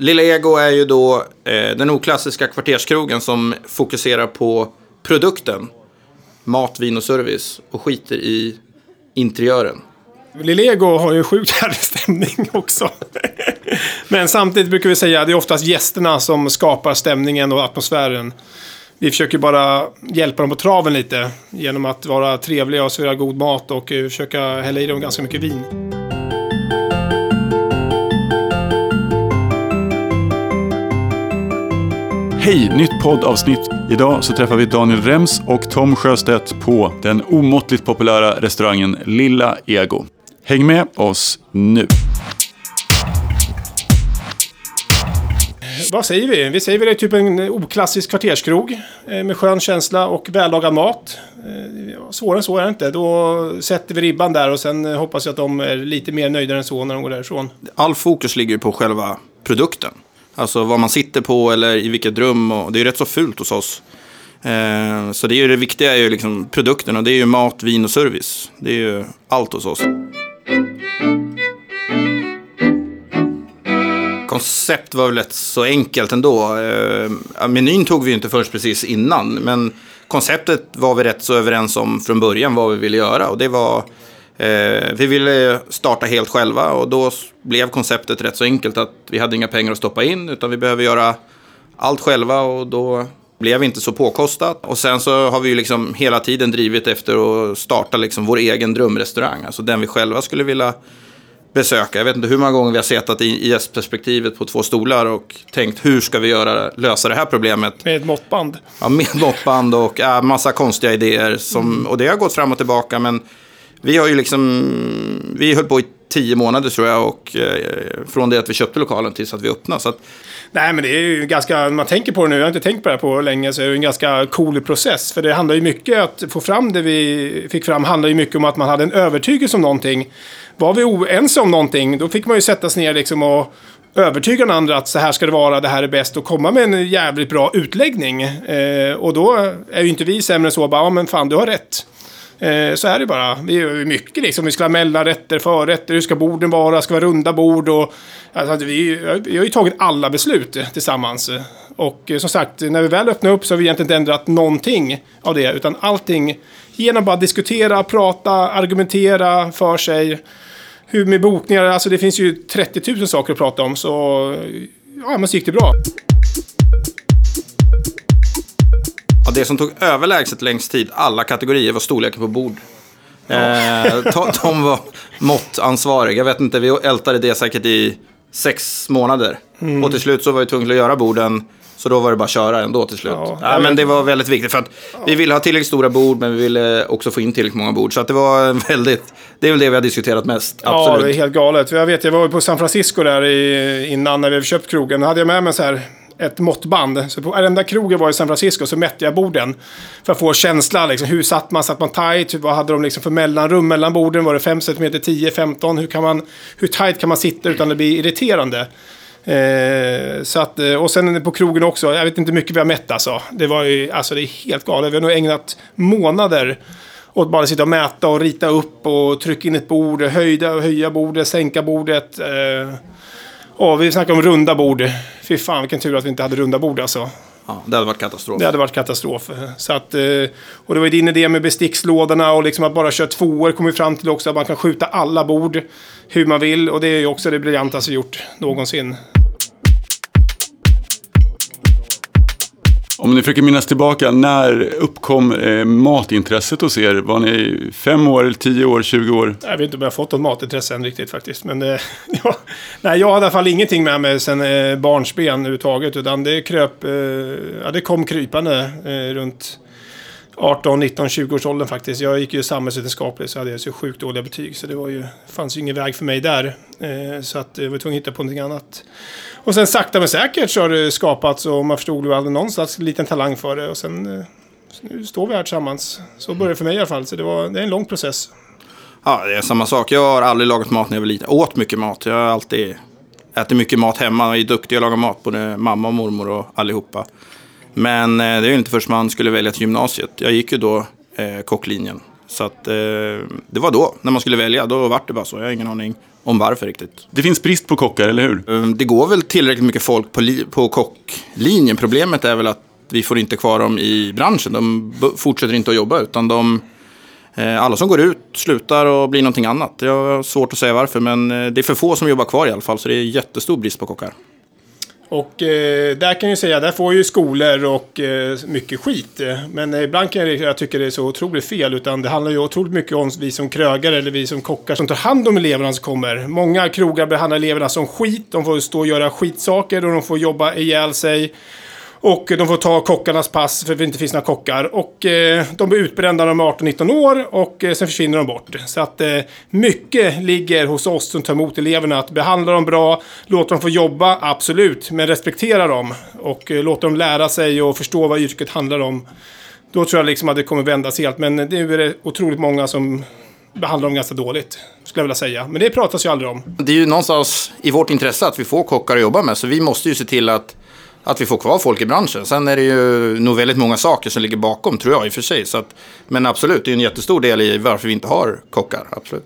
Lilla Ego är ju då eh, den oklassiska kvarterskrogen som fokuserar på produkten. Mat, vin och service. Och skiter i interiören. Lilla Ego har ju sjukt härlig stämning också. Men samtidigt brukar vi säga att det är oftast gästerna som skapar stämningen och atmosfären. Vi försöker bara hjälpa dem på traven lite genom att vara trevliga och servera god mat och eh, försöka hälla i dem ganska mycket vin. Hej, nytt poddavsnitt. Idag så träffar vi Daniel Rems och Tom Sjöstedt på den omåttligt populära restaurangen Lilla Ego. Häng med oss nu. Vad säger vi? Vi säger väl att det är typ en oklassisk kvarterskrog eh, med skön känsla och vällagad mat. Eh, Svårare än så är det inte. Då sätter vi ribban där och sen eh, hoppas jag att de är lite mer nöjda än så när de går därifrån. All fokus ligger ju på själva produkten. Alltså vad man sitter på eller i vilket rum. Och det är rätt så fult hos oss. Eh, så det, är ju det viktiga är ju liksom produkten och det är ju mat, vin och service. Det är ju allt hos oss. Koncept var väl rätt så enkelt ändå. Eh, menyn tog vi ju inte först precis innan. Men konceptet var vi rätt så överens om från början vad vi ville göra. Och det var Eh, vi ville starta helt själva och då blev konceptet rätt så enkelt att vi hade inga pengar att stoppa in utan vi behöver göra allt själva och då blev inte så påkostat. Och sen så har vi ju liksom hela tiden drivit efter att starta liksom vår egen drömrestaurang, alltså den vi själva skulle vilja besöka. Jag vet inte hur många gånger vi har suttit i gästperspektivet på två stolar och tänkt hur ska vi göra, lösa det här problemet. Med ett måttband. Ja, med måttband och ja, massa konstiga idéer. Som, och det har gått fram och tillbaka men vi har ju liksom, vi höll på i tio månader tror jag och eh, från det att vi köpte lokalen tills att vi öppnade. Så att, Nej, men det är ju ganska, man tänker på det nu, jag har inte tänkt på det här på länge, så är det en ganska cool process. För det handlar ju mycket, att få fram det vi fick fram, handlar ju mycket om att man hade en övertygelse om någonting. Var vi oense om någonting, då fick man ju sätta sig ner liksom och övertyga den andra att så här ska det vara, det här är bäst och komma med en jävligt bra utläggning. Eh, och då är ju inte vi sämre än så, bara, ja men fan du har rätt. Eh, så är det bara. Vi gör ju mycket liksom. Vi ska ha mellanrätter, förrätter, hur ska borden vara, ska vara runda bord och... Alltså, vi, vi har ju tagit alla beslut tillsammans. Och eh, som sagt, när vi väl öppnar upp så har vi egentligen inte ändrat någonting av det. Utan allting genom bara diskutera, prata, argumentera för sig. Hur med bokningar, alltså det finns ju 30 000 saker att prata om. Så ja, men så gick det bra. Ja, det som tog överlägset längst tid, alla kategorier, var storleken på bord. Eh, de var måttansvariga. Jag vet inte, vi ältade det säkert i sex månader. Mm. Och till slut så var vi tvungna att göra borden. Så då var det bara att köra ändå till slut. Ja, ja men det var väldigt viktigt. För att ja. vi ville ha tillräckligt stora bord, men vi ville också få in tillräckligt många bord. Så att det var väldigt... Det är väl det vi har diskuterat mest. Absolut. Ja, det är helt galet. Jag vet, jag var på San Francisco där i, innan när vi köpt krogen. Då hade jag med mig så här ett måttband. Så på varenda krog jag var i San Francisco så mätte jag borden. För att få känsla, liksom, hur satt man? Satt man tight? Vad hade de liksom för mellanrum mellan borden? Var det 5 cm, 10, 15? Hur, kan man, hur tight kan man sitta utan att bli irriterande? Eh, så att, eh, och sen på krogen också, jag vet inte hur mycket vi har mätt alltså. Det var ju, alltså det är helt galet. Vi har nog ägnat månader åt bara sitta och mäta och rita upp och trycka in ett bord, höjda höja bordet, sänka bordet. Eh, och vi snackar om runda bord. Fy fan vilken tur att vi inte hade runda bord alltså. Ja, det hade varit katastrof. Det hade varit katastrof. Så att, eh, och det var ju din idé med bestickslådorna och liksom att bara köra tvåor kom vi fram till också. Att man kan skjuta alla bord hur man vill. Och det är ju också det briljantaste vi gjort någonsin. Om ni försöker minnas tillbaka, när uppkom eh, matintresset hos er? Var ni fem år, tio år, tjugo år? Jag vet inte om jag har fått något matintresse än riktigt faktiskt. Men eh, ja, nej, jag hade i alla fall ingenting med mig sen eh, barnsben överhuvudtaget. Utan det kröp, eh, ja, det kom krypande eh, runt 18, 19, 20 års åldern faktiskt. Jag gick ju samhällsvetenskapligt så hade jag så sjukt dåliga betyg. Så det var ju, fanns ju ingen väg för mig där. Eh, så att eh, jag var tvungen att hitta på någonting annat. Och sen sakta men säkert så har det skapats och man förstod att jag hade någon slags liten talang för det. Och sen eh, nu står vi här tillsammans. Så började det för mig i alla fall. Så det, var, det är en lång process. Ja, det är samma sak. Jag har aldrig lagat mat när jag var liten. Åt mycket mat. Jag har alltid ätit mycket mat hemma. Jag är duktig att laga mat. Både mamma och mormor och allihopa. Men eh, det är ju inte först man skulle välja till gymnasiet. Jag gick ju då eh, kocklinjen. Så att eh, det var då, när man skulle välja. Då var det bara så. Jag har ingen aning om varför riktigt. Det finns brist på kockar, eller hur? Eh, Det går väl tillräckligt mycket folk på, på kocklinjen. Problemet är väl att vi får inte kvar dem i branschen. De fortsätter inte att jobba utan de... eh, Alla som går ut slutar och blir någonting annat. Jag har svårt att säga varför men eh, det är för få som jobbar kvar i alla fall. Så det är jättestor brist på kockar. Och eh, där kan jag säga, där får ju skolor och eh, mycket skit. Men eh, ibland kan jag, jag tycka det är så otroligt fel. Utan det handlar ju otroligt mycket om vi som krögare eller vi som kockar som tar hand om eleverna som kommer. Många krogar behandlar eleverna som skit. De får stå och göra skitsaker och de får jobba ihjäl sig. Och de får ta kockarnas pass för att det inte finns några kockar. Och eh, de blir utbrända när de är 18-19 år och eh, sen försvinner de bort. Så att eh, mycket ligger hos oss som tar emot eleverna. Att behandla dem bra, låta dem få jobba, absolut. Men respektera dem. Och eh, låta dem lära sig och förstå vad yrket handlar om. Då tror jag liksom att det kommer vändas helt. Men nu är det otroligt många som behandlar dem ganska dåligt. Skulle jag vilja säga. Men det pratas ju aldrig om. Det är ju någonstans i vårt intresse att vi får kockar att jobba med. Så vi måste ju se till att, att vi får kvar folk i branschen. Sen är det ju nog väldigt många saker som ligger bakom, tror jag i och för sig. Så att, men absolut, det är en jättestor del i varför vi inte har kockar. Absolut.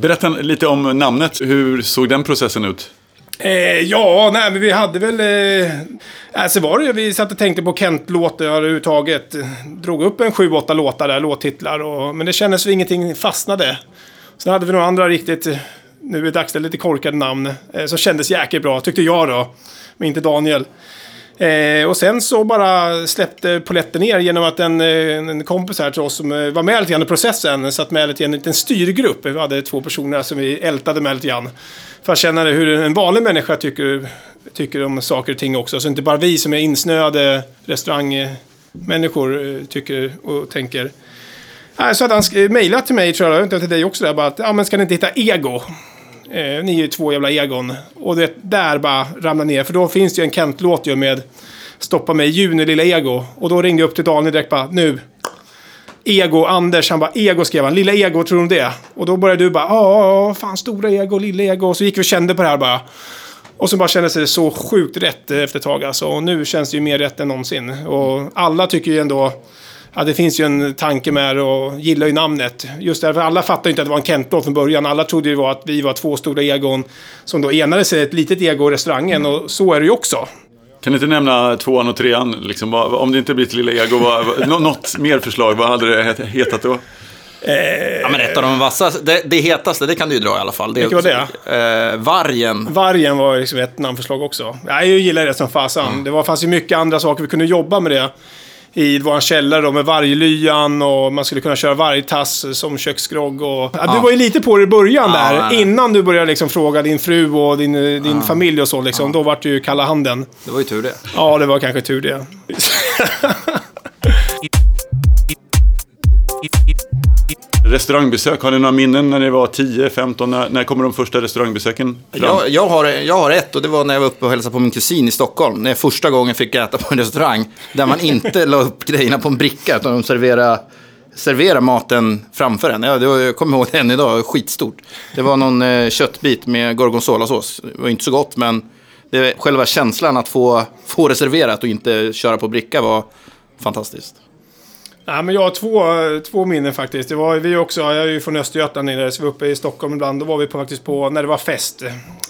Berätta lite om namnet. Hur såg den processen ut? Eh, ja, nej, men vi hade väl... Eh, alltså var det vi satt och tänkte på Kent-låtar överhuvudtaget. Drog upp en sju, åtta låtar där, låttitlar. Och, men det kändes som ingenting fastnade. Sen hade vi några andra riktigt, eh, nu i dagsläget lite korkade namn. Eh, som kändes jäkligt bra, tyckte jag då. Men inte Daniel. Eh, och sen så bara släppte poletten ner genom att en, eh, en kompis här till oss som eh, var med lite grann i processen satt med lite grann i en liten styrgrupp. Vi hade två personer som vi ältade med lite grann. För att känna hur en vanlig människa tycker, tycker om saker och ting också. Så inte bara vi som är insnöade restaurangmänniskor eh, tycker och tänker. Så hade han mejlat till mig, tror jag, inte till dig också, där, bara att ja, men ska ni inte hitta ego? Eh, ni är ju två jävla egon. Och det där bara ramlar ner. För då finns det ju en Kent-låt ju med Stoppa mig i juni, lilla ego. Och då ringde jag upp till Daniel direkt bara, nu. Ego, Anders, han bara, ego skrev han. Lilla ego, tror du om det? Och då började du bara, ja, fan stora ego, lilla ego. Och så gick vi och kände på det här bara. Och så bara kändes det så sjukt rätt efter ett tag alltså. Och nu känns det ju mer rätt än någonsin. Och alla tycker ju ändå... Ja, det finns ju en tanke med det och gillar ju namnet. Just därför alla fattar ju inte att det var en Kent-låt från början. Alla trodde ju att vi var två stora egon som då enade sig i ett litet ego i restaurangen. Och så är det ju också. Kan du inte nämna tvåan och trean? Liksom, vad, om det inte blir ett lilla ego, vad, vad, nå- något mer förslag? Vad hade det het- hetat då? Ja, men ett av de vassaste, det, det hetaste, det kan du ju dra i alla fall. Det, Vilket var det? Eh, vargen. Vargen var liksom ett namnförslag också. Ja, Jag gillar det som fasan. Det var, fanns ju mycket andra saker vi kunde jobba med det. I vår källare då med varglyan och man skulle kunna köra vargtass som köksgrogg och... Ja, Du var ju lite på det i början Ja, där. nej. Innan du började liksom fråga din fru och din, din familj och så liksom. Då vart det ju kalla handen. Det var ju tur det. Ja, det var kanske tur det. Restaurangbesök, har ni några minnen när ni var 10, 15? När, när kommer de första restaurangbesöken fram? Jag, jag, har, jag har ett och det var när jag var uppe och hälsade på min kusin i Stockholm. När jag första gången fick äta på en restaurang där man inte la upp grejerna på en bricka utan de serverade, servera maten framför en. Ja, det var, jag kommer ihåg det än idag, skitstort. Det var någon eh, köttbit med gorgonzolasås. Det var inte så gott men det, själva känslan att få, få reserverat och inte köra på bricka var fantastiskt. Ja, men jag har två, två minnen faktiskt. Det var vi också, jag är ju från Östergötland nere, så vi var uppe i Stockholm ibland. Då var vi på, faktiskt på, när det var fest,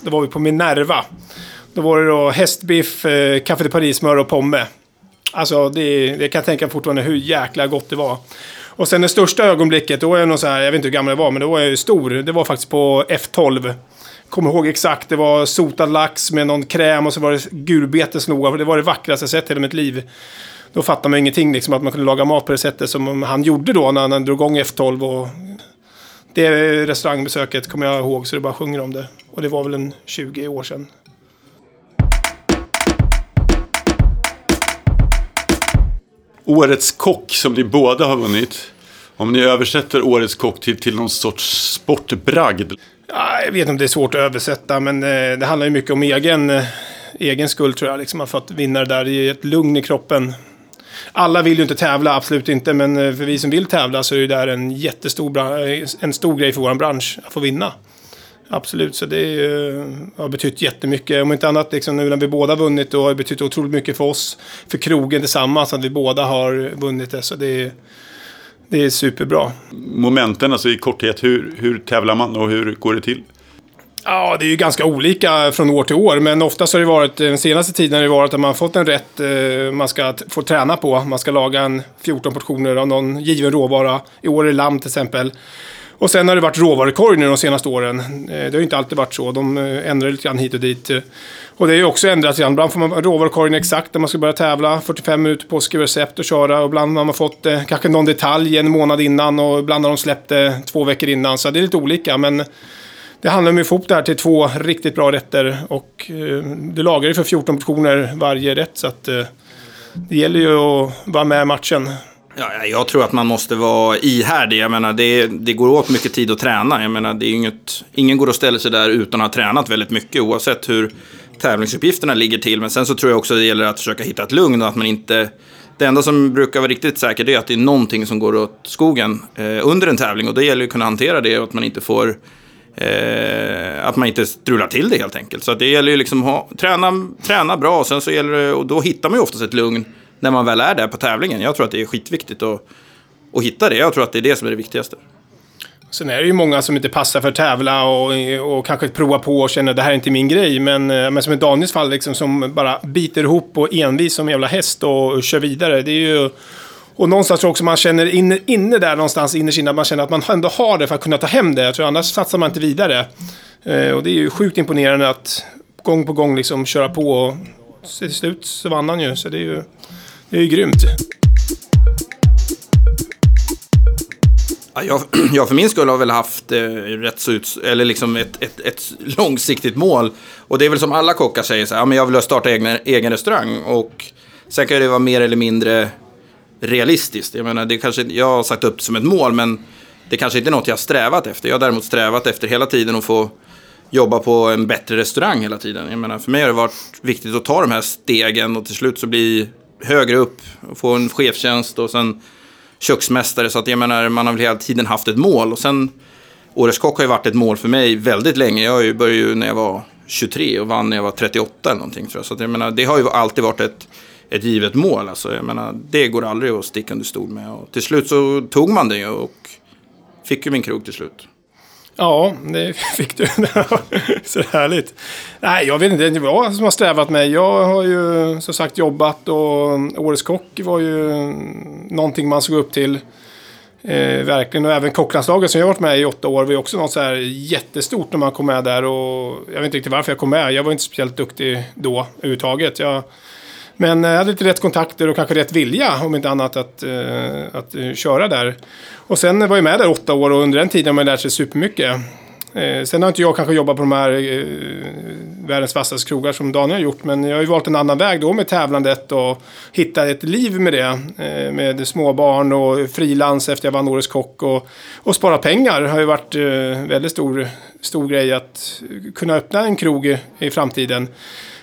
då var vi på Minerva. Då var det då hästbiff, eh, Café de Paris-smör och pomme. Alltså, det, det kan jag tänka fortfarande hur jäkla gott det var. Och sen det största ögonblicket, då är jag nog så här, jag vet inte hur gammal jag var, men då var jag ju stor. Det var faktiskt på F12. Kommer ihåg exakt, det var sotad lax med någon kräm och så var det gulbetesnoga. Det var det vackraste jag sett i hela mitt liv. Då fattade man ingenting, liksom, att man kunde laga mat på det sättet som han gjorde då när han drog igång F12. Och det restaurangbesöket kommer jag ihåg så det bara sjunger om det. Och det var väl en 20 år sedan. Årets kock som ni båda har vunnit. Om ni översätter Årets kock till, till någon sorts sportbragd. Ja, jag vet inte om det är svårt att översätta, men eh, det handlar ju mycket om egen, eh, egen skull tror jag. Liksom, för att vinna det där, det ger ett lugn i kroppen. Alla vill ju inte tävla, absolut inte, men eh, för vi som vill tävla så är det där en jättestor en stor grej för vår bransch att få vinna. Absolut, så det är, har betytt jättemycket. Om inte annat, liksom, nu när vi båda vunnit, då har det betytt otroligt mycket för oss, för krogen tillsammans, att vi båda har vunnit det. Så det är, det är superbra. Momenten, alltså i korthet, hur, hur tävlar man och hur går det till? Ja, det är ju ganska olika från år till år, men oftast har det varit, den senaste tiden har det varit att man fått en rätt eh, man ska få träna på. Man ska laga en 14 portioner av någon given råvara. I år är det lamm till exempel. Och sen har det varit råvarukorg nu de senaste åren. Eh, det har ju inte alltid varit så. De eh, ändrar lite grann hit och dit. Eh. Och det är ju också ändrats igen. Ibland får man råvarukorgen exakt när man ska börja tävla. 45 minuter på att skriva recept och köra. Och ibland har man fått eh, kanske någon detalj en månad innan och ibland har de släppt det två veckor innan. Så det är lite olika. Men det handlar om att få ihop det här till två riktigt bra rätter. Och eh, du lagar ju för 14 portioner varje rätt. Så att eh, det gäller ju att vara med i matchen. Ja, jag tror att man måste vara ihärdig. Jag menar, det, det går åt mycket tid att träna. Jag menar, det är inget, ingen går och ställer sig där utan att ha tränat väldigt mycket oavsett hur tävlingsuppgifterna ligger till. Men sen så tror jag också att det gäller att försöka hitta ett lugn och att man inte... Det enda som brukar vara riktigt säkert är att det är någonting som går åt skogen eh, under en tävling. Och det gäller att kunna hantera det och att man inte får... Eh, att man inte strular till det helt enkelt. Så det gäller ju liksom att träna, träna bra och sen så gäller det, och då hittar man ju oftast ett lugn när man väl är där på tävlingen. Jag tror att det är skitviktigt att, att hitta det. Jag tror att det är det som är det viktigaste. Sen är det ju många som inte passar för att tävla och, och kanske prova på och känner att det här är inte min grej. Men, eh, men som i Daniels fall, liksom, som bara biter ihop och envis som en jävla häst och kör vidare. Det är ju... Och någonstans tror jag också man känner inne, inne där någonstans innerst inne att man känner att man ändå har det för att kunna ta hem det. Jag tror annars satsar man inte vidare. Eh, och det är ju sjukt imponerande att gång på gång liksom köra på och till slut så vann han ju. Så det är ju, det är ju grymt. Jag, jag för min skull har väl haft eh, rätt så ut, eller liksom ett, ett, ett långsiktigt mål. Och det är väl som alla kockar säger så här, ja, men jag vill starta egen, egen restaurang. Och sen kan det vara mer eller mindre realistiskt. Jag menar, det kanske, jag har sagt upp det som ett mål, men det kanske inte är något jag har strävat efter. Jag har däremot strävat efter hela tiden att få jobba på en bättre restaurang hela tiden. Jag menar, för mig har det varit viktigt att ta de här stegen och till slut så blir högre upp och få en chefstjänst och sen köksmästare. Så att jag menar, man har väl hela tiden haft ett mål. Och sen, Årets Kock har ju varit ett mål för mig väldigt länge. Jag började ju när jag var 23 och vann när jag var 38 eller någonting tror jag. Så att jag menar, det har ju alltid varit ett, ett givet mål. Alltså, jag menar, det går aldrig att sticka under stol med. Och till slut så tog man det och fick ju min krog till slut. Ja, det fick du. så härligt. Nej, jag vet inte. Det var jag som har strävat med. Jag har ju som sagt jobbat och Årets Kock var ju någonting man såg upp till. Eh, verkligen. Och även kocklandslaget som jag har varit med i åtta år var ju också något så här jättestort när man kom med där. Och jag vet inte riktigt varför jag kom med. Jag var inte speciellt duktig då överhuvudtaget. Jag, men eh, jag hade lite rätt kontakter och kanske rätt vilja, om inte annat, att, eh, att eh, köra där. Och sen var jag med där åtta år och under den tiden har man lärt sig supermycket. Eh, sen har inte jag kanske jobbat på de här eh, världens vassaste krogar som Daniel har gjort. Men jag har ju valt en annan väg då med tävlandet och hittat ett liv med det. Eh, med småbarn och frilans efter jag vann Årets Kock. Och, och spara pengar har ju varit eh, väldigt stor, stor grej att kunna öppna en krog i framtiden.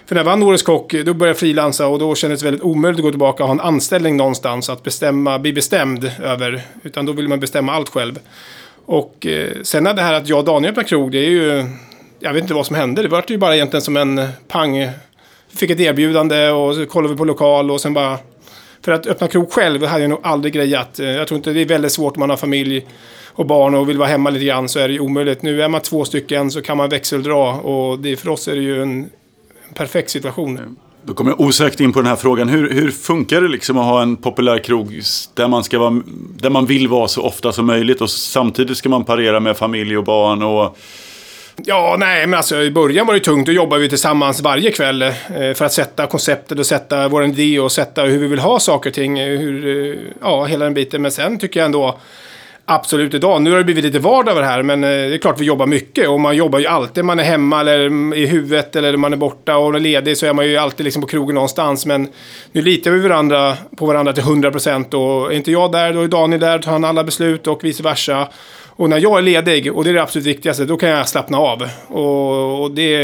För när jag vann Årets Kock, då började jag frilansa och då kändes det väldigt omöjligt att gå tillbaka och ha en anställning någonstans att bestämma, bli bestämd över. Utan då vill man bestämma allt själv. Och eh, sen det här att jag och Daniel öppnade krog, det är ju... Jag vet inte vad som hände. Det var ju bara egentligen som en pang. Fick ett erbjudande och så kollade vi på lokal och sen bara... För att öppna krog själv hade jag nog aldrig grejat. Eh, jag tror inte det är väldigt svårt om man har familj och barn och vill vara hemma lite grann så är det ju omöjligt. Nu är man två stycken så kan man växeldra och det, för oss är det ju en perfekt situation. Då kommer jag osökt in på den här frågan. Hur, hur funkar det liksom att ha en populär krog där man, ska vara, där man vill vara så ofta som möjligt och samtidigt ska man parera med familj och barn och Ja, nej, men alltså i början var det tungt. Då jobbade vi tillsammans varje kväll eh, för att sätta konceptet och sätta vår idé och sätta hur vi vill ha saker och ting. Hur, eh, ja, hela den biten. Men sen tycker jag ändå Absolut idag. Nu har det blivit lite vardag av det här, men eh, det är klart vi jobbar mycket. Och man jobbar ju alltid. Man är hemma eller mm, i huvudet eller man är borta och är ledig så är man ju alltid liksom på krogen någonstans. Men nu litar vi varandra, på varandra till 100% och är inte jag där, då är Daniel där, tar han alla beslut och vice versa. Och när jag är ledig, och det är det absolut viktigaste, då kan jag slappna av. Och, och det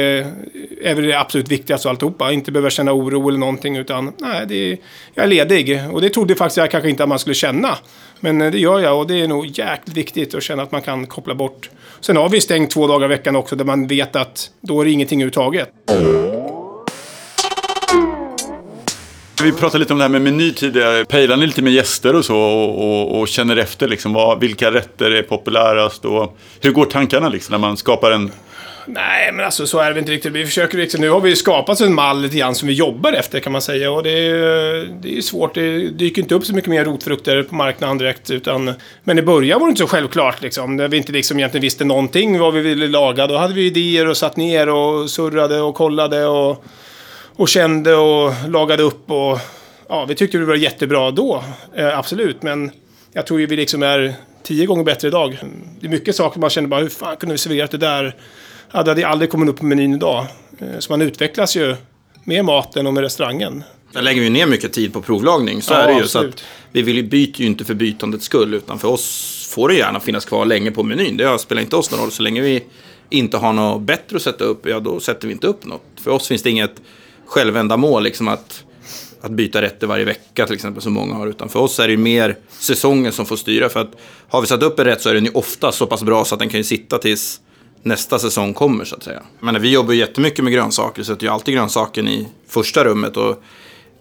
är väl det absolut viktigaste av alltihopa. Inte behöva känna oro eller någonting, utan nej, det är, jag är ledig. Och det trodde faktiskt jag kanske inte att man skulle känna. Men eh, det gör jag och det är nog jäkligt viktigt att känna att man kan koppla bort. Sen har vi stängt två dagar i veckan också där man vet att då är det ingenting överhuvudtaget. Vi pratade lite om det här med meny tidigare. Pejlar ni lite med gäster och så och, och, och känner efter liksom vad, vilka rätter är populärast och hur går tankarna liksom när man skapar en Nej, men alltså så är det inte riktigt. Vi försöker liksom, nu har vi skapat en mall lite grann som vi jobbar efter kan man säga. Och det är, det är svårt. Det dyker inte upp så mycket mer rotfrukter på marknaden direkt. Utan, men i början var det inte så självklart liksom. När vi inte liksom egentligen visste någonting vad vi ville laga. Då hade vi idéer och satt ner och surrade och kollade och, och kände och lagade upp. Och, ja, vi tyckte det var jättebra då. Eh, absolut, men jag tror ju vi liksom är tio gånger bättre idag. Det är mycket saker man känner bara, hur fan kunde vi serverat det där? Ja, det hade aldrig kommit upp på menyn idag. Eh, så man utvecklas ju med maten och med restaurangen. Där lägger vi ner mycket tid på provlagning. Så Ja, är det ju. absolut. Så att vi vill ju byta ju inte för bytandets skull. Utan för oss får det gärna finnas kvar länge på menyn. Det spelar inte oss någon roll. Så länge vi inte har något bättre att sätta upp, ja då sätter vi inte upp något. För oss finns det inget självändamål liksom att, att byta rätter varje vecka till exempel som många har. Utan för oss är det ju mer säsongen som får styra. För att har vi satt upp en rätt så är den ju ofta så pass bra så att den kan ju sitta tills nästa säsong kommer så att säga. Men vi jobbar ju jättemycket med grönsaker, sätter ju alltid grönsaken i första rummet och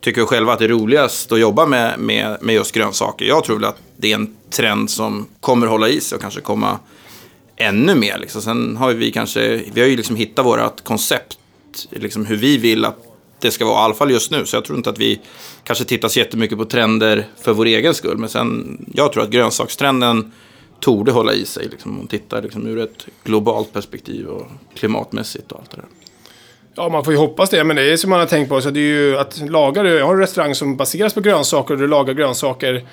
tycker själva att det är roligast att jobba med, med, med just grönsaker. Jag tror väl att det är en trend som kommer hålla i sig och kanske komma ännu mer. Liksom. Sen har vi kanske, vi har ju liksom hittat vårt koncept, liksom hur vi vill att det ska vara, i alla fall just nu. Så jag tror inte att vi kanske tittar så jättemycket på trender för vår egen skull. Men sen, jag tror att grönsakstrenden torde hålla i sig. Liksom, om man tittar liksom, ur ett globalt perspektiv och klimatmässigt och allt det där. Ja, man får ju hoppas det, men det är som man har tänkt på. Så det är ju att lagar, det. Jag har en restaurang som baseras på grönsaker och du lagar grönsaker.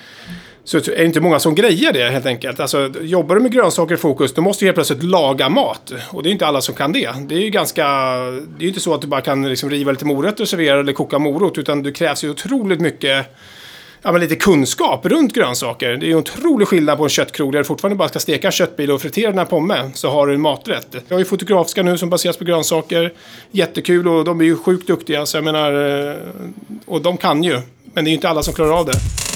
Så är det inte många som grejer det helt enkelt. Alltså, jobbar du med grönsaker i fokus, då måste du helt plötsligt laga mat. Och det är inte alla som kan det. Det är ju ganska... Det är ju inte så att du bara kan liksom riva lite morötter och servera eller koka morot. Utan det krävs ju otroligt mycket ja, men lite kunskap runt grönsaker. Det är ju en otrolig skillnad på en köttkrog där du fortfarande bara ska steka en köttbil och fritera den här pommes. Så har du en maträtt. Jag har ju fotografiska nu som baseras på grönsaker. Jättekul och de är ju sjukt duktiga. Så jag menar, eh, och de kan ju. Men det är ju inte alla som klarar av det.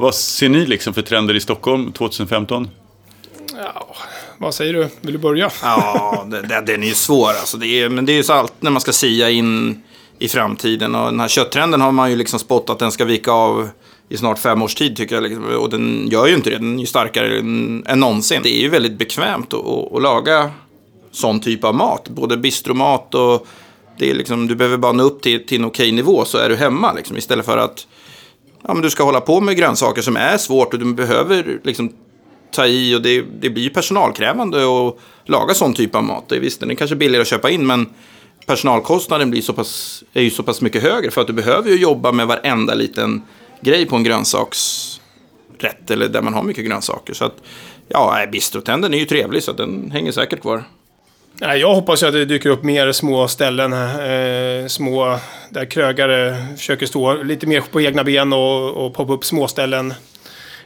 Vad ser ni liksom för trender i Stockholm 2015? Ja, vad säger du? Vill du börja? Ja, det, det, den är ju svår alltså. Det är, men det är ju så allt när man ska sia in i framtiden. Och den här kötttrenden har man ju liksom spottat att den ska vika av i snart fem års tid tycker jag. liksom. Och den gör ju inte det. Den är ju starkare än, än någonsin. Det är ju väldigt bekvämt att, att, att laga sån typ av mat. Både bistromat och det är liksom, du behöver bara nå upp till, till en okej nivå så är du hemma. Liksom, istället för att ja, men du ska hålla på med grönsaker som är svårt och du behöver liksom, ta i och det, det blir ju personalkrävande att laga sån typ av mat. Det är visst, den är kanske billigare att köpa in men personalkostnaden blir så pass, är ju så pass mycket högre för att du behöver ju jobba med varenda liten grej på en grönsaksrätt eller där man har mycket grönsaker. Så att, ja, bistrotänden är ju trevlig så att den hänger säkert kvar. Nej, jag hoppas ju att det dyker upp mer små ställen. Eh, små, där krögare försöker stå lite mer på egna ben och, och poppa upp småställen.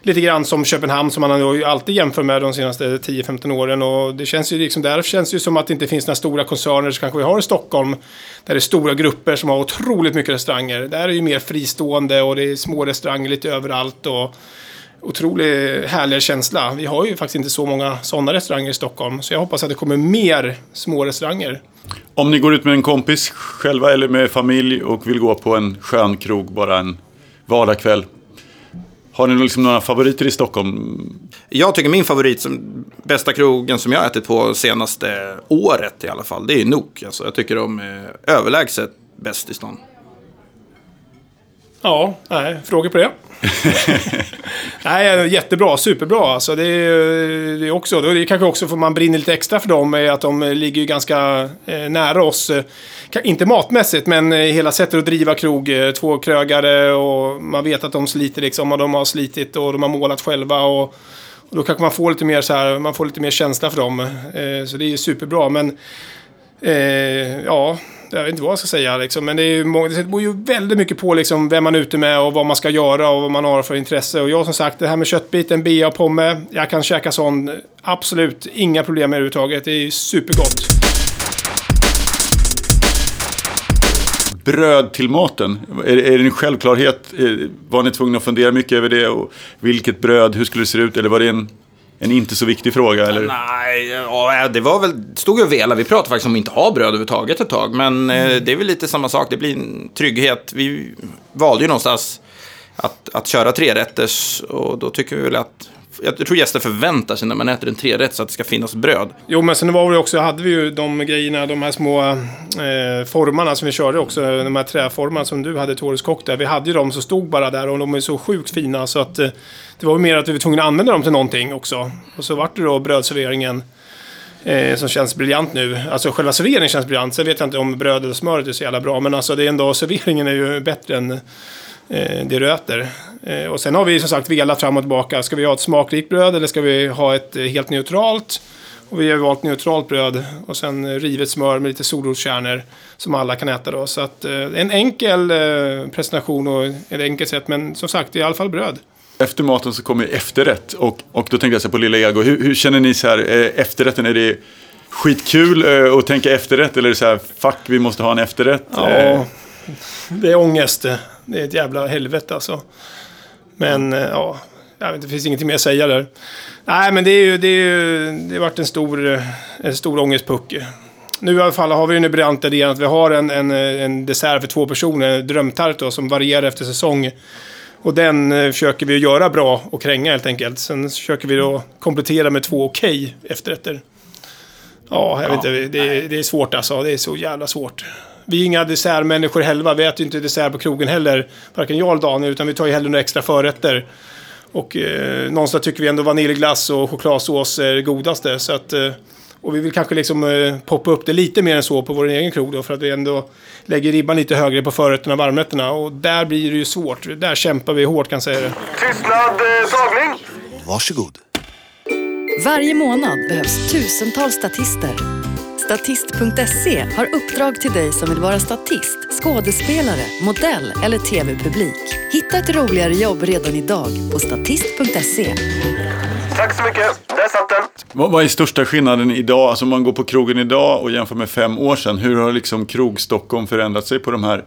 Lite grann som Köpenhamn som man har ju alltid jämför med de senaste 10-15 åren. Och det känns ju liksom, där känns det ju som att det inte finns några stora koncerner som kanske vi har i Stockholm. Där det är stora grupper som har otroligt mycket restauranger. Där är det ju mer fristående och det är små restauranger lite överallt. Och otroligt härlig känsla. Vi har ju faktiskt inte så många sådana restauranger i Stockholm. Så jag hoppas att det kommer mer små restauranger. Om ni går ut med en kompis själva eller med familj och vill gå på en skön krog bara en vardagskväll. Har ni liksom några favoriter i Stockholm? Jag tycker min favorit, som, bästa krogen som jag har ätit på senaste året i alla fall, det är Nok. Alltså, jag tycker de är överlägset bäst i stan. Ja, nej, frågor på det? nej, jättebra, superbra. Alltså, det, är, det är också, det är kanske också för man brinner lite extra för dem, är att de ligger ju ganska eh, nära oss. Eh, Inte matmässigt, men eh, hela sättet att driva krog. eh, Två krögare och man vet att de sliter liksom och de har slitit och de har målat själva. Och, och då kanske man får lite mer så här, man får lite mer känsla för dem. Eh, så det är ju superbra. Men eh, ja, jag vet inte vad jag ska säga liksom. Men det, är ju, det beror ju väldigt mycket på liksom, vem man är ute med och vad man ska göra och vad man har för intresse. Och jag som sagt, det här med köttbiten, bea och pomme. Jag kan käka sån. Absolut inga problem med det överhuvudtaget. Det är supergott. Bröd till maten, är, är det en självklarhet? Eh, var ni tvungna att fundera mycket över det? Och vilket bröd, hur skulle det se ut? Eller var det en, en inte så viktig fråga? Eller? Nej, ja, det var väl, stod ju och vela. Vi pratade faktiskt om att inte ha bröd överhuvudtaget ett tag. Men eh, det är väl lite samma sak. Det blir en trygghet. Vi valde ju någonstans att, att köra trerätters. Och då tycker vi väl att... Jag tror gäster förväntar sig när man äter en trerätt så att det ska finnas bröd. Jo, men sen var det också, hade vi ju de grejerna, de här små eh, formarna som vi körde också. De här träformarna som du hade, Torres Kock där. Vi hade ju dem som stod bara där och de är så sjukt fina så att eh, det var mer att vi var tvungna att använda dem till någonting också. Och så vart det då brödserveringen. Eh, som känns briljant nu. Alltså själva serveringen känns briljant. Sen vet jag inte om brödet och smöret är så jävla bra. Men alltså det är ändå, serveringen är ju bättre än eh, det du äter. Eh, och sen har vi som sagt velat fram och tillbaka. Ska vi ha ett smakrikt bröd eller ska vi ha ett eh, helt neutralt? Och vi har valt neutralt bröd och sen eh, rivet smör med lite solroskärnor som alla kan äta då. Så att eh, en enkel eh, presentation och ett enkelt sätt. Men som sagt, det är i alla fall bröd. Efter maten så kommer efterrätt. Och, och då tänkte jag så på Lilla Ego. Hur, hur känner ni så här? eh, Efterrätten, är det skitkul eh, att tänka efterrätt? Eller är det så här, fuck vi måste ha en efterrätt? Ja, Eh, det är ångest. Det är ett jävla helvete alltså. Men eh, ja, jag vet inte, det finns ingenting mer att säga där. Nej, men det är ju, det är ju, det har varit en stor, eh, en stor ångestpuck. Nu i alla fall har vi den briljanta idén att vi har en, en, en dessert för två personer, en drömtart då, som varierar efter säsong. Och den eh, försöker vi göra bra och kränga helt enkelt. Sen försöker vi då komplettera med två okej efterrätter. Ja, jag vet inte, det, det är svårt alltså. Det är så jävla svårt. Vi är inga dessertmänniskor själva. Vi äter ju inte dessert på krogen heller. Varken jag eller Daniel, utan vi tar ju hellre några extra förrätter. Och eh, någonstans tycker vi ändå vaniljglass och chokladsås är det godaste. Så att, eh, och vi vill kanske liksom eh, poppa upp det lite mer än så på vår egen krog då. För att vi ändå lägger ribban lite högre på förrätterna och varmrätterna. Och där blir det ju svårt. Där kämpar vi hårt kan jag säga det. Tystnad, eh, tagning! Varsågod. Varje månad behövs tusentals statister. Statist.se har uppdrag till dig som vill vara statist, skådespelare, modell eller tv-publik. Hitta ett roligare jobb redan idag på statist.se. Tack så mycket. Där satt den. vad, vad är största skillnaden idag? Alltså om man går på krogen idag och jämför med fem år sedan. Hur har liksom krog-Stockholm förändrat sig på de här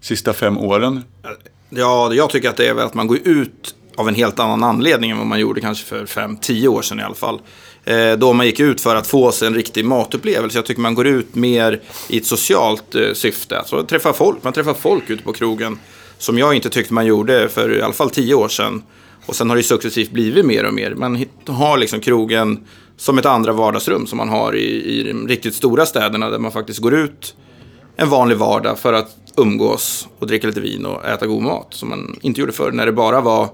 sista fem åren? Ja, jag tycker att det är väl att man går ut av en helt annan anledning än vad man gjorde kanske för 5-10 år sedan i alla fall. Eh, då man gick ut för att få sig en riktig matupplevelse. Jag tycker man går ut mer i ett socialt eh, syfte. Alltså träffa folk. Man träffar folk ute på krogen. Som jag inte tyckte man gjorde för i alla fall tio år sedan. Och sen har det successivt blivit mer och mer. Man har liksom krogen som ett andra vardagsrum som man har i, i de riktigt stora städerna där man faktiskt går ut en vanlig vardag för att umgås och dricka lite vin och äta god mat. Som man inte gjorde förr när det bara var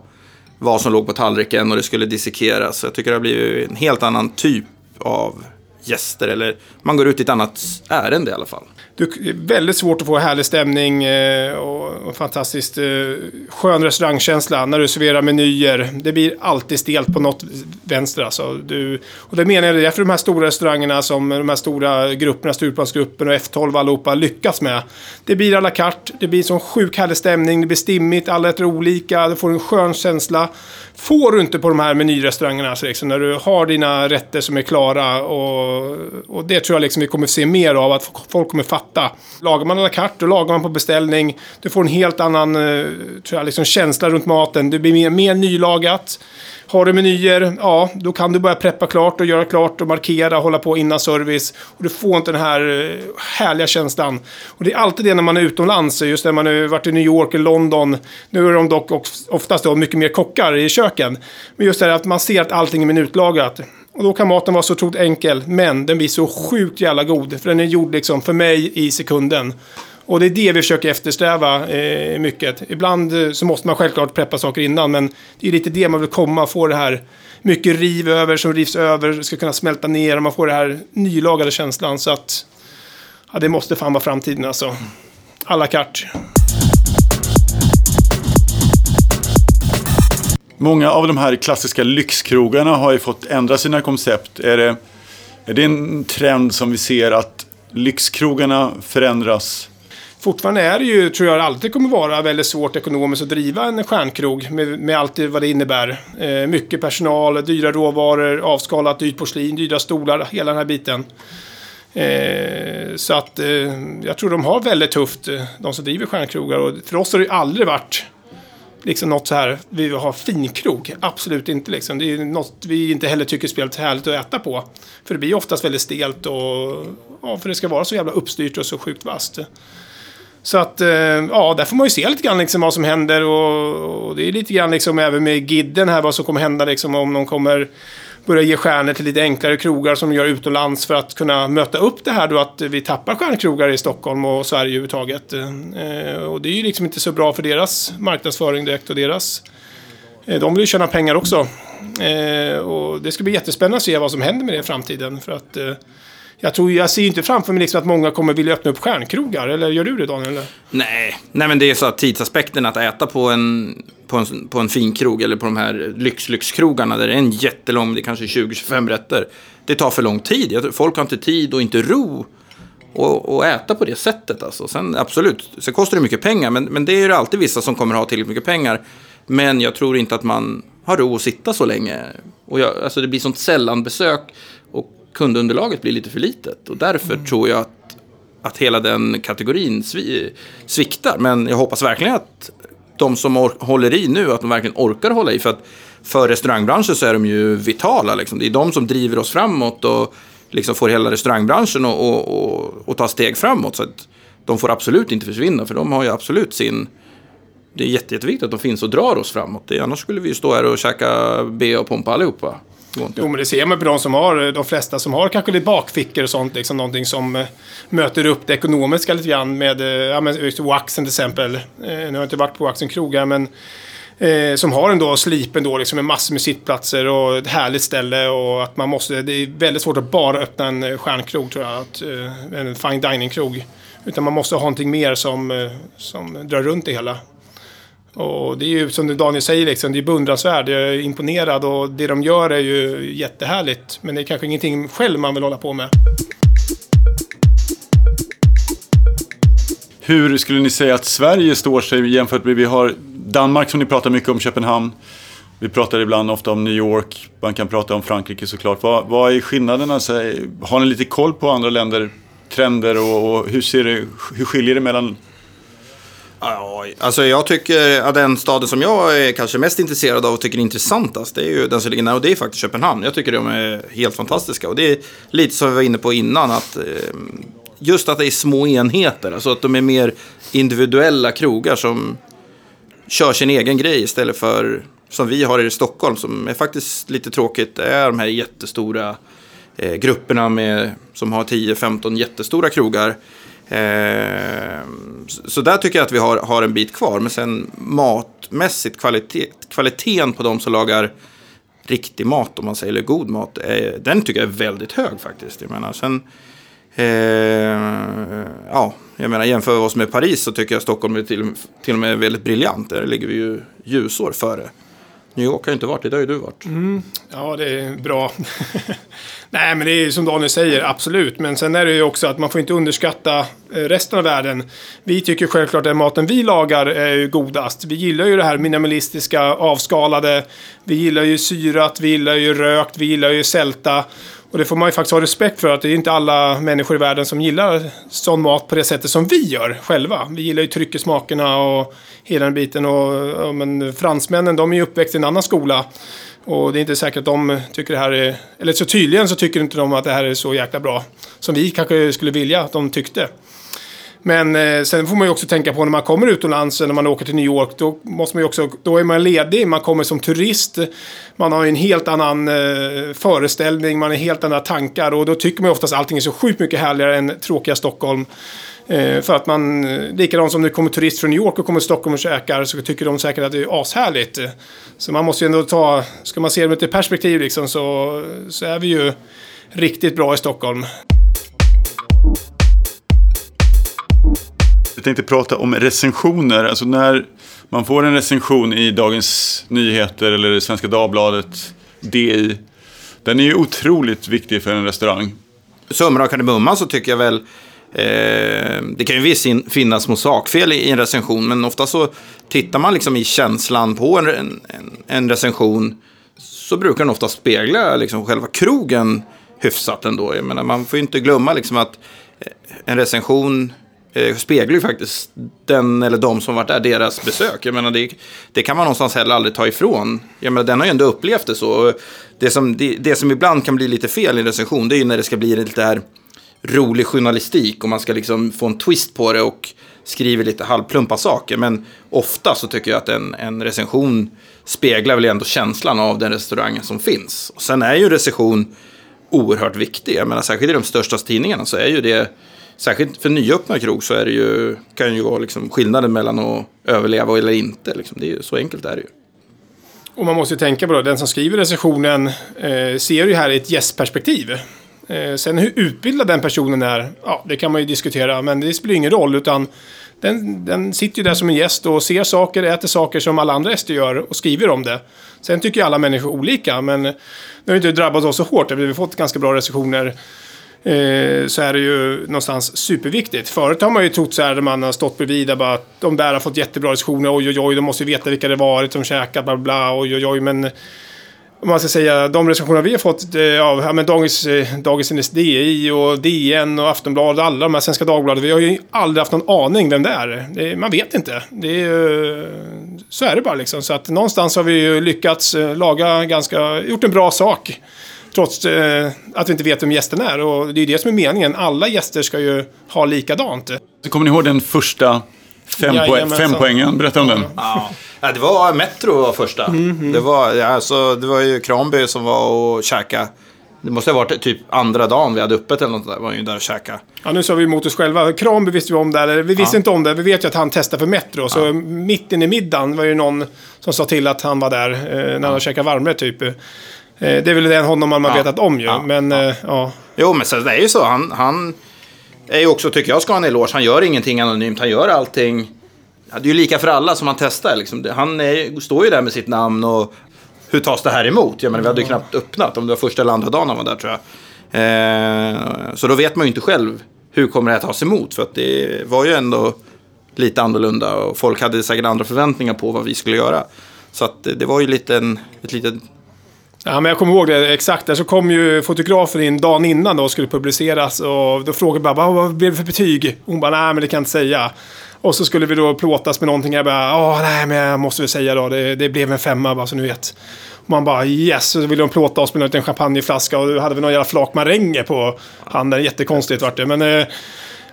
vad som låg på tallriken och det skulle dissekeras. Så jag tycker det har blivit en helt annan typ av gäster. Eller man går ut i ett annat ärende i alla fall. Du, det är väldigt svårt att få härlig stämning eh, och, fantastiskt eh, skön restaurangkänsla när du serverar menyer. Det blir alltid stelt på något vänster alltså. Du, och det menar jag, det är därför de här stora restaurangerna som de här stora grupperna, Stureplansgruppen och F12 allihopa lyckas med. Det blir à la carte, det blir sån sjuk härlig stämning, det blir stimmigt, alla äter olika, du får en skön känsla. Får du inte på de här menyrestaurangerna, alltså liksom, när du har dina rätter som är klara och, och det tror jag liksom vi kommer se mer av, att folk kommer fatta. Lagar man à la carte, då lagar man på beställning. Du får en helt annan eh, tror jag, liksom känsla runt maten. Det blir mer, mer nylagat. Har du menyer, ja, då kan du börja preppa klart och göra klart och markera, hålla på innan service. Och du får inte den här eh, härliga känslan. Och det är alltid det när man är utomlands, just när man har varit i New York eller London. Nu är de dock oftast då mycket mer kockar i köken. Men just det här att man ser att allting är minutlagat. Och då kan maten vara så otroligt enkel, men den blir så sjukt jävla god. För den är gjord liksom för mig i sekunden. Och det är det vi försöker eftersträva eh, mycket. Ibland eh, så måste man självklart preppa saker innan, men det är lite det man vill komma, få det här mycket riv över som rivs över, ska kunna smälta ner och man får den här nylagade känslan. Så att, ja, det måste fan vara framtiden alltså. Alla la carte. Många av de här klassiska lyxkrogarna har ju fått ändra sina koncept. Är det, är det en trend som vi ser att lyxkrogarna förändras. Fortfarande är det ju, tror jag, alltid kommer vara väldigt svårt ekonomiskt att driva en stjärnkrog med, med allt det, vad det innebär. Eh, mycket personal, dyra råvaror, avskalat dyrt porslin, dyra stolar, hela den här biten. Eh, så att eh, jag tror de har väldigt tufft, eh, de som driver stjärnkrogar. Och för oss har det ju aldrig varit liksom något så här, vi vill ha finkrog. Absolut inte liksom. Det är något vi inte heller tycker spelar härligt att äta på. För det blir oftast väldigt stelt och, ja, för det ska vara så jävla uppstyrt och så sjukt vasst. Så att, eh, ja, där får man ju se lite grann liksom vad som händer och, och det är lite grann liksom även med Gidden här vad som kommer hända liksom om de kommer börja ge stjärnor till lite enklare krogar som de gör utomlands för att kunna möta upp det här då att vi tappar stjärnkrogar i Stockholm och Sverige överhuvudtaget. Eh, och det är ju liksom inte så bra för deras marknadsföring direkt och deras... Eh, de vill ju tjäna pengar också. Eh, och det ska bli jättespännande att se vad som händer med det i framtiden för att eh, jag, tror, jag ser inte framför mig liksom att många kommer vilja öppna upp stjärnkrogar. Eller gör du det Daniel? Eller? Nej, nej men det är så att tidsaspekten att äta på en, på en, på en finkrog eller på de här lyx-lyxkrogarna där det är en jättelång, det är kanske 20-25 rätter. Det tar för lång tid. Folk har inte tid och inte ro och, och äta på det sättet. Alltså. Sen absolut, sen kostar det mycket pengar, men, men det är ju alltid vissa som kommer ha tillräckligt mycket pengar. Men jag tror inte att man har ro att sitta så länge. Och jag, alltså det blir sånt sällan besök och kundunderlaget blir lite för litet. Och därför tror jag att, att hela den kategorin svi, sviktar. Men jag hoppas verkligen att de som håller i nu, att de verkligen orkar hålla i. För att för restaurangbranschen så är de ju vitala. Liksom. Det är de som driver oss framåt och liksom får hela restaurangbranschen att och, och, och ta steg framåt. Så att de får absolut inte försvinna, för de har ju absolut sin... Det är jätte, jätteviktigt att de finns och drar oss framåt. Annars skulle vi ju stå här och käka B och pompa allihopa. Jo, men det ser man på de som har, de flesta som har kanske lite bakfickor och sånt, liksom någonting som eh, möter upp det ekonomiska lite grann med, eh, ja men just Waxen till exempel. Eh, nu har jag inte varit på Waxen krogar, men eh, som har ändå slipen då, liksom med massor med sittplatser och ett härligt ställe och att man måste, det är väldigt svårt att bara öppna en eh, stjärnkrog tror jag, att, eh, en fine dining-krog. Utan man måste ha någonting mer som, eh, som drar runt det hela. Och det är ju som Daniel säger, liksom, det är beundransvärt. Jag är imponerad och det de gör är ju jättehärligt. Men det är kanske ingenting själv man vill hålla på med. Hur skulle ni säga att Sverige står sig jämfört med, vi har Danmark som ni pratar mycket om, Köpenhamn. Vi pratar ibland ofta om New York, man kan prata om Frankrike såklart. Vad, vad är skillnaderna? Har ni lite koll på andra länder, trender och, och hur, ser det, hur skiljer det mellan Ja, alltså jag tycker att den staden som jag är kanske mest intresserad av och tycker är intressantast, det är ju den som ligger nära och det är faktiskt Köpenhamn. Jag tycker de är helt fantastiska. Och det är lite som vi var inne på innan, att eh, just att det är små enheter, alltså att de är mer individuella krogar som kör sin egen grej istället för som vi har i Stockholm som är faktiskt lite tråkigt. Det är de här jättestora eh, grupperna med, som har 10-15 jättestora krogar. Eh, så, där tycker jag att vi har, har en bit kvar. Men sen matmässigt, kvalitet, kvaliteten på de som lagar riktig mat, om man säger, eller god mat, eh, den tycker jag är väldigt hög faktiskt. Jag menar, sen, eh, ja, jag menar jämför vi oss med Paris så tycker jag Stockholm är till, till och med väldigt briljant. Där ligger vi ju ljusår före. New York har ju inte varit, det har ju du varit. Mm. Ja, det är bra. Nej, men det är ju som Daniel säger, absolut. Men sen är det ju också att man får inte underskatta eh, resten av världen. Vi tycker självklart att den maten vi lagar är ju godast. Vi gillar ju det här minimalistiska, avskalade. Vi gillar ju syrat, vi gillar ju rökt, vi gillar ju sälta. Och det får man ju faktiskt ha respekt för att det är inte alla människor i världen som gillar sån mat på det sättet som vi gör själva. Vi gillar ju tryckesmakerna och hela den biten. Och, ja, men fransmännen, de är ju uppväxt i en annan skola. Och det är inte säkert att de tycker det här är... Eller så tydligen så tycker inte de att det här är så jäkla bra. Som vi kanske skulle vilja att de tyckte. Men eh, sen får man ju också tänka på när man kommer utomlands, eh, när man åker till New York, då, måste man ju också, då är man ledig, man kommer som turist, man har ju en helt annan eh, föreställning, man har helt andra tankar och då tycker man ju oftast allting är så sjukt mycket härligare än tråkiga Stockholm. Eh, för att man, eh, likadant som det kommer turist från New York och kommer till Stockholm och käkar så tycker de säkert att det är ashärligt. Så man måste ju ändå ta, ska man se det med ett perspektiv liksom så, så är vi ju riktigt bra i Stockholm. Jag tänkte prata om recensioner. Alltså när man får en recension i Dagens Nyheter eller Svenska Dagbladet, DI. Den är ju otroligt viktig för en restaurang. summan av kardemumman så tycker jag väl eh, det kan ju visst finnas små sakfel i, i en recension, men ofta så tittar man liksom i känslan på en, en, en recension så brukar den ofta spegla liksom själva krogen hyfsat ändå. Jag menar, man får ju inte glömma liksom att eh, en recension eh, speglar ju faktiskt den eller de som varit där, deras besök. Jag menar, det, det kan man någonstans heller aldrig ta ifrån. Jag menar, den har ju ändå upplevt det så. Det som, det, det som ibland kan bli lite fel i en recension, det är ju när det ska bli lite här rolig journalistik och man ska liksom få en twist på det och skriver lite halvplumpa saker. Men ofta så tycker jag att en, en recension speglar väl ändå känslan av den restaurangen som finns. Och sen är ju en recension oerhört viktig. Jag menar, särskilt i de största tidningarna så är ju det, särskilt för nyöppna krog så är det ju, kan ju vara liksom skillnaden mellan att överleva eller inte. Liksom. Det är ju, så enkelt är det ju. Och man måste ju tänka på det, den som skriver recensionen eh, ser ju här i ett gästperspektiv. Eh, sen hur utbildad den personen är, ja, det kan man ju diskutera, men det spelar ingen roll, utan den, den sitter ju där som en gäst och ser saker, äter saker som alla andra gäster gör och skriver om det. Sen tycker ju alla människor olika, men nu har ju inte drabbat oss så hårt, vi har fått ganska bra recensioner eh, så är det ju någonstans superviktigt. Förut har man ju trott så här, när man har stått bredvid, bara, att de där har fått jättebra recensioner, oj oj oj, de måste ju veta vilka det varit som käkat, bla bla, oj oj oj, men om man ska säga, de recensioner vi har fått eh, av ja, men Dagens, eh, Dagens NSDI och DN och Aftonbladet, alla de här Svenska Dagbladet, vi har ju aldrig haft någon aning vem det är. Det, man vet inte. Det är, så är det bara liksom. Så att någonstans har vi ju lyckats eh, laga ganska, gjort en bra sak. Trots eh, att vi inte vet vem gästen är. Och det är ju det som är meningen. Alla gäster ska ju ha likadant. Så kommer ni ihåg den första fem, poäng, fem poängen? Berätta om den. Ja. Ja, det var Metro var första. Det, var, ja, alltså, det var ju Kranby som var och käka. Det måste ha varit typ andra dagen vi hade öppet eller något där. var ju där och käka. Ja, nu sa vi emot oss själva. Kranby visste vi om det, eller vi visste inte om det. Vi vet ju att han testade för Metro. Så mitt inne i middagen var ju någon som sa till att han var där eh, när han käkade varmrätt typ. Eh, det är väl den honom man har Ja. vetat om ju. Ja. Men eh, ja. Jo, men så, det är ju så. Han, han är ju också, tycker jag, ska ha en eloge. Han gör ingenting anonymt. Han gör allting. Ja, det är ju lika för alla som han testar. Liksom. Han är, står ju där med sitt namn och hur tas det här emot? Jag menar, vi hade ju knappt öppnat om det var första eller andra dagen han var där tror jag. Eh, så då vet man ju inte själv hur kommer det här tas emot. För att det var ju ändå lite annorlunda och folk hade säkert andra förväntningar på vad vi skulle göra. Så att det var ju lite en, ett litet ja, men jag kommer ihåg det exakt. Där så kom ju fotografen in dagen innan då och skulle publiceras. Och då frågade jag bara, vad blev det för betyg? Hon bara, nej men det kan jag inte säga. Och så skulle vi då plåtas med någonting. Jag bara, åh nej men jag måste väl säga då. Det, det blev en femma bara så ni vet. Och man bara yes, så ville de plåta oss med en liten champagneflaska och då hade vi någon jävla flak maränger på handen. Jättekonstigt vart det. Men eh, i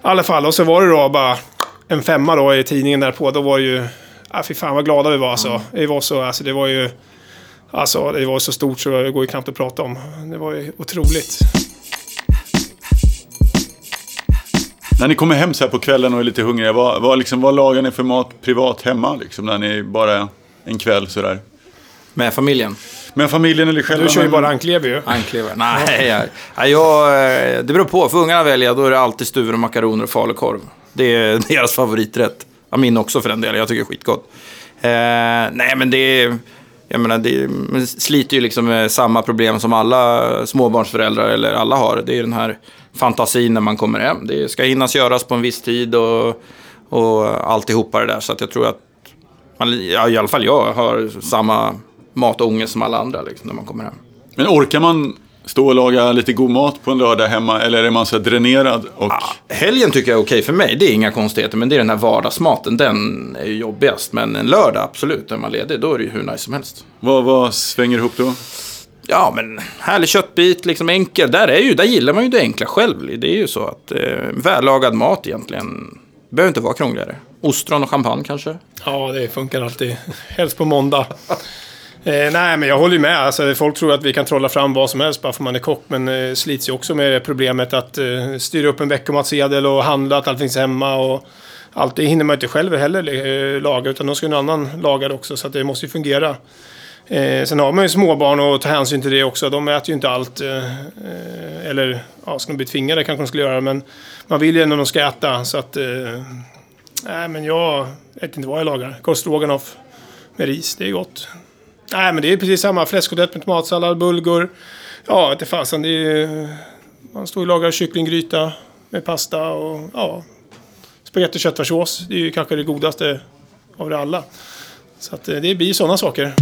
alla fall, och så var det då bara en femma då i tidningen därpå. Då var det ju, ah, fy fan vad glada vi var alltså. Det var så, alltså det var ju, alltså det var så stort så det går ju knappt att prata om. Det var ju otroligt. När ni kommer hem så här på kvällen och är lite hungriga, vad, vad, liksom, vad lagar ni för mat privat hemma? Liksom, när ni bara en kväll sådär? med familjen. Med familjen eller själva? Du kör ju bara anklever ju. Anklever? Nej, jag, jag, eh, det beror på. Får ungarna välja, då är det alltid stuver och makaroner och falukorv. Det är deras favoriträtt. Ja, min också för den delen. Jag tycker det är skitgott. Eh, nej, men det är... Jag menar, det sliter ju liksom med samma problem som alla småbarnsföräldrar eller alla har. Det är den här fantasin när man kommer hem. Det ska hinnas göras på en viss tid och, och alltihopa det där. Så att jag tror att man, ja, i alla fall jag har samma matångest som alla andra liksom, när man kommer hem. Men orkar man stå och laga lite god mat på en lördag hemma? Eller är man så dränerad? Och... Helgen tycker jag är okej för mig, det är inga konstigheter. Men det är den här vardagsmaten, den är ju jobbigast. Men en lördag, absolut, när man är ledig, då är det ju hur nice som helst. Vad, vad svänger ihop då? Ja, men härlig köttbit, liksom enkel. Där, är ju, där gillar man ju det enkla själv. Det är ju så att eh, vällagad mat egentligen behöver inte vara krångligare. Ostron och champagne kanske. Ja, det funkar alltid. Helst på måndag. Eh, nej, men jag håller ju med. Alltså, folk tror att vi kan trolla fram vad som helst bara för man är kock. Men eh, slits ju också med det problemet att eh, styra upp en veckomatsedel och handla att allt finns hemma. Och allt det hinner man inte själv heller eh, laga, utan då ska någon annan laga det också. Så att det måste ju fungera. Eh, sen har man ju småbarn och tar hänsyn till det också. De äter ju inte allt. Eh, eller, ja, ska de bli tvingade kanske de skulle göra. Men man vill ju ändå att de ska äta. Så att... Eh, nej, men jag vet inte vad jag lagar. Korv stroganoff med ris, det är gott. Nej, men det är precis samma. Fläskkotlett med tomatsallad, bulgur. Ja, inte fasen. Det är Man står och lagar kycklinggryta med pasta och ja, spagetti och köttfärssås. Det är ju kanske det godaste av det alla. Så att eh, det blir sådana saker.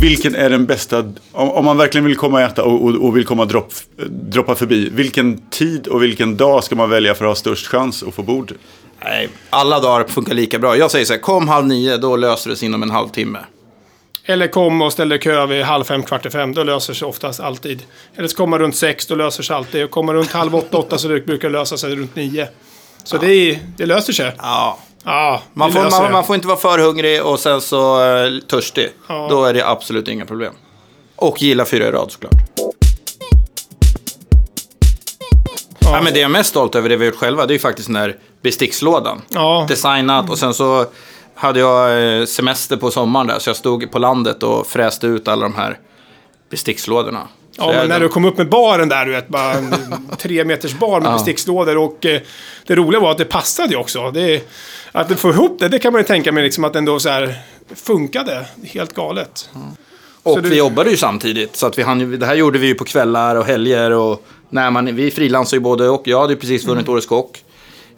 Vilken är den bästa, om, om man verkligen vill komma och äta och, och, och vill komma dropp, droppa förbi. Vilken tid och vilken dag ska man välja för att ha störst chans att få bord? Nej, alla dagar funkar lika bra. Jag säger så här, kom halv nio, då löser det sig inom en halvtimme. Eller kom och ställ dig kö vid halv fem, kvart i fem. Då löser sig oftast alltid. Eller så kommer runt sex, då löser sig alltid. Och kommer runt halv åtta, åtta så det brukar det lösa sig runt nio. Så det, är, det löser sig. Ja, Ja, man det får, man, det. man får inte vara för hungrig och sen så uh, törstig. Ja. Då är det absolut inga problem. Och gilla fyra i rad såklart. Ja. men det jag är mest stolt över, det vi har gjort själva, det är ju faktiskt den här bestickslådan. Ja. Designat och sen så hade jag eh, semester på sommaren där, så jag stod på landet och fräste ut alla de här bestickslådorna. Så Ja, men när du kom upp med baren där, du vet, bara en tre meters bar med Ja. bestickslådor. Och eh, det roliga var att det passade ju också. Det, att får ihop det, det kan man ju tänka mig liksom att ändå så här funkade. Helt galet. Och du- vi jobbade ju samtidigt, så att vi hann, det här gjorde vi ju på kvällar och helger. Och när man, vi frilansar ju både och. Jag hade ju precis vunnit Årets Kock.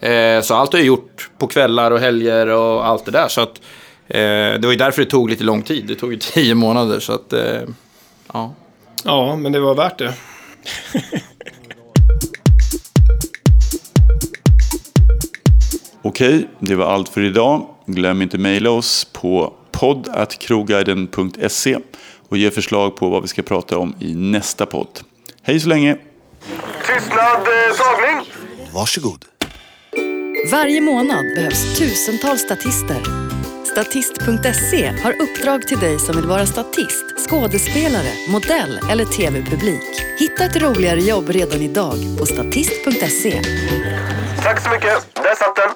Eh, så allt har jag gjort på kvällar och helger och allt det där. Så att, eh, det var ju därför det tog lite lång tid. Det tog ju tio månader. Så att, eh, ja. Ja, men det var värt det. Okej, det var allt för idag. Glöm inte mejla oss på podd.krogguiden.se och ge förslag på vad vi ska prata om i nästa podd. Hej så länge! Tystnad, eh, tagning. Varsågod. Varje månad behövs tusentals statister. Statist.se har uppdrag till dig som vill vara statist, skådespelare, modell eller tv-publik. Hitta ett roligare jobb redan idag på statist.se. Tack så mycket. Där satt den.